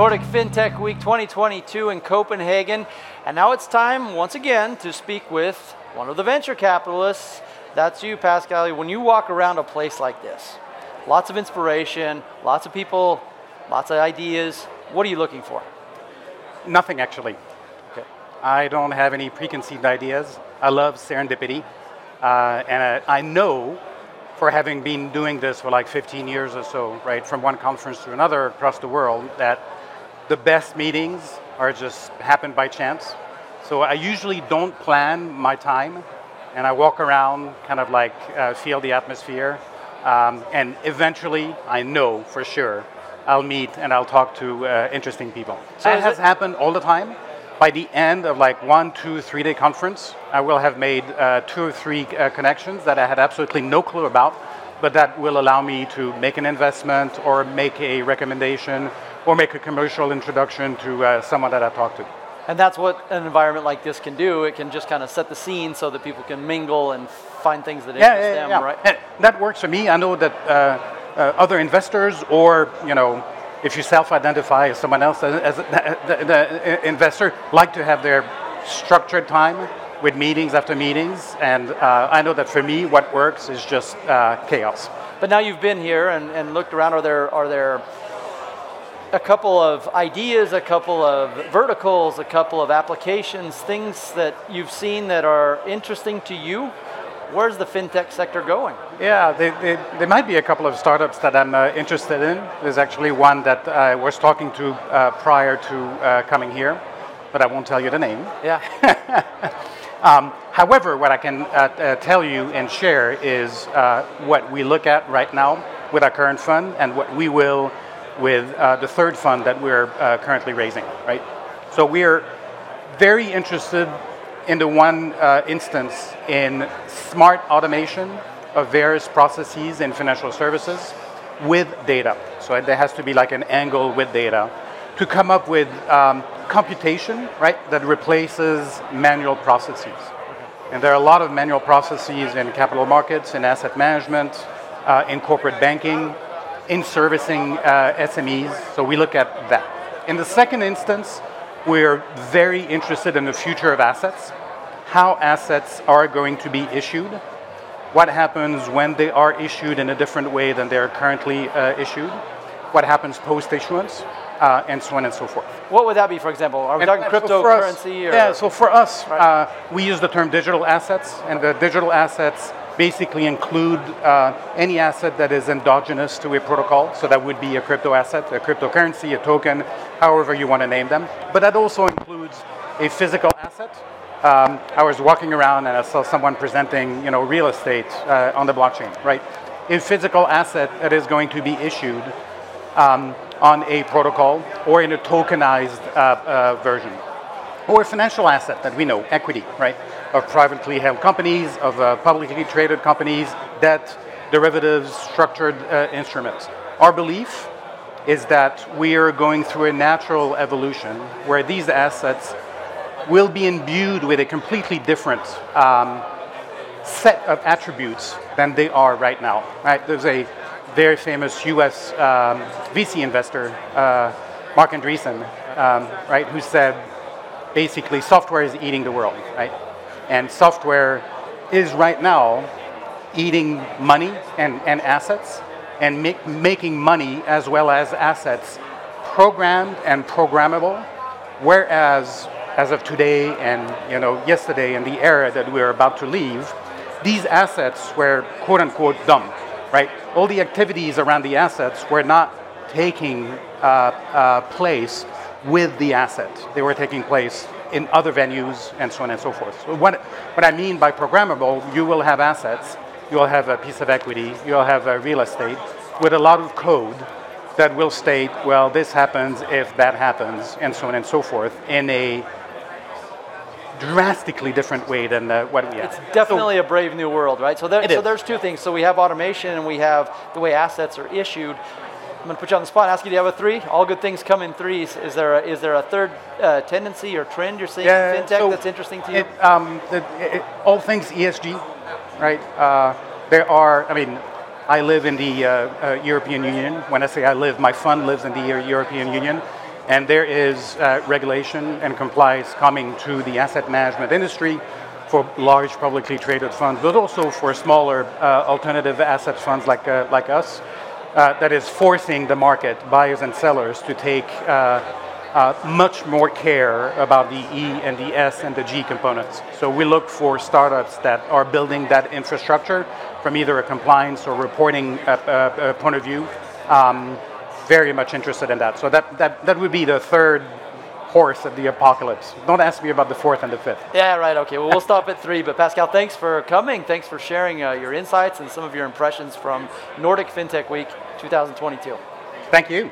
Nordic FinTech Week 2022 in Copenhagen. And now it's time, once again, to speak with one of the venture capitalists. That's you, Pascal. When you walk around a place like this, lots of inspiration, lots of people, lots of ideas. What are you looking for? Nothing, actually. Okay. I don't have any preconceived ideas. I love serendipity. Uh, and uh, I know for having been doing this for like 15 years or so, right, from one conference to another across the world, that the best meetings are just happen by chance. So I usually don't plan my time, and I walk around, kind of like uh, feel the atmosphere, um, and eventually, I know for sure, I'll meet and I'll talk to uh, interesting people. So it has it- happened all the time. By the end of like one, two, three day conference, I will have made uh, two or three uh, connections that I had absolutely no clue about, but that will allow me to make an investment or make a recommendation or make a commercial introduction to uh, someone that I talked to. And that's what an environment like this can do. It can just kind of set the scene so that people can mingle and find things that Yeah, interest yeah, them, yeah. right? And that works for me. I know that uh, uh, other investors, or you know, if you self-identify as someone else as, as the, the, the investor, like to have their structured time with meetings after meetings. And uh, I know that for me, what works is just uh, chaos. But now you've been here and, and looked around. Are there are there a couple of ideas, a couple of verticals, a couple of applications, things that you've seen that are interesting to you? Where's the fintech sector going? Yeah, they, they, there might be a couple of startups that I'm uh, interested in. There's actually one that I was talking to uh, prior to uh, coming here, but I won't tell you the name. Yeah. Um, however, what I can uh, uh, tell you and share is uh, what we look at right now with our current fund and what we will with uh, the third fund that we're uh, currently raising, right? So we're very interested in the one uh, instance in smart automation of various processes in financial services with data. So there has to be like an angle with data to come up with um, computation, right, that replaces manual processes. And there are a lot of manual processes in capital markets, in asset management, uh, in corporate banking, in servicing uh, SMEs. So we look at that. In the second instance, we're very interested in the future of assets, how assets are going to be issued, what happens when they are issued in a different way than they are currently uh, issued, what happens post issuance, uh, and so on and so forth. What would that be, for example? Are we And- talking and so us- cryptocurrency? or Yeah, so for us, Right. uh, we use the term digital assets, and the digital assets basically include uh, any asset that is endogenous to a protocol. So that would be a crypto asset, a cryptocurrency, a token, however you want to name them. But that also includes a physical asset. Um, I was walking around and I saw someone presenting, you know, real estate uh, on the blockchain, right? A physical asset that is going to be issued um, on a protocol or in a tokenized uh, uh, version. Or a financial asset that we know, equity, right? Of privately held companies, of uh, publicly traded companies, debt, derivatives, structured uh, instruments. Our belief is that we are going through a natural evolution where these assets will be imbued with a completely different um, set of attributes than they are right now. Right? There's a very famous U.S. Um, VC investor, uh, Marc Andreessen, um, right, who said basically software is eating the world, right? And software is right now eating money and, and assets and make, making money as well as assets programmed and programmable, whereas as of today and you know yesterday and the era that we're about to leave, these assets were quote unquote dumb, right? All the activities around the assets were not taking uh, uh, place with the asset. They were taking place in other venues and so on and so forth. So what, what I mean by programmable, you will have assets, you'll have a piece of equity, you'll have a real estate with a lot of code that will state, well, this happens if that happens, and so on and so forth, in a drastically different way than uh, what we have. It's definitely a brave new world, right? So, there, so is. there's two things. So we have automation and we have the way assets are issued. I'm going to put you on the spot and ask you, do you have a three? All good things come in threes. Is there a, is there a third uh, tendency or trend you're seeing Yeah, in fintech so that's interesting to you? It, um, the, it, all things ESG, right? Uh, there are, I mean, I live in the uh, uh, European Union. When I say I live, my fund lives in the European Union. And there is uh, regulation and compliance coming to the asset management industry for large publicly traded funds, but also for smaller uh, alternative asset funds like, uh, like us, uh, that is forcing the market, buyers and sellers, to take uh, uh, much more care about the E and the S and the G components. So we look for startups that are building that infrastructure from either a compliance or reporting uh, uh, point of view. Um, very much interested in that. So that, that, that would be the third horse of the apocalypse. Don't ask me about the fourth and the fifth. Yeah, right. Okay. Well, we'll stop at three. But Pascal, thanks for coming. Thanks for sharing uh, your insights and some of your impressions from Nordic FinTech Week 2022. Thank you.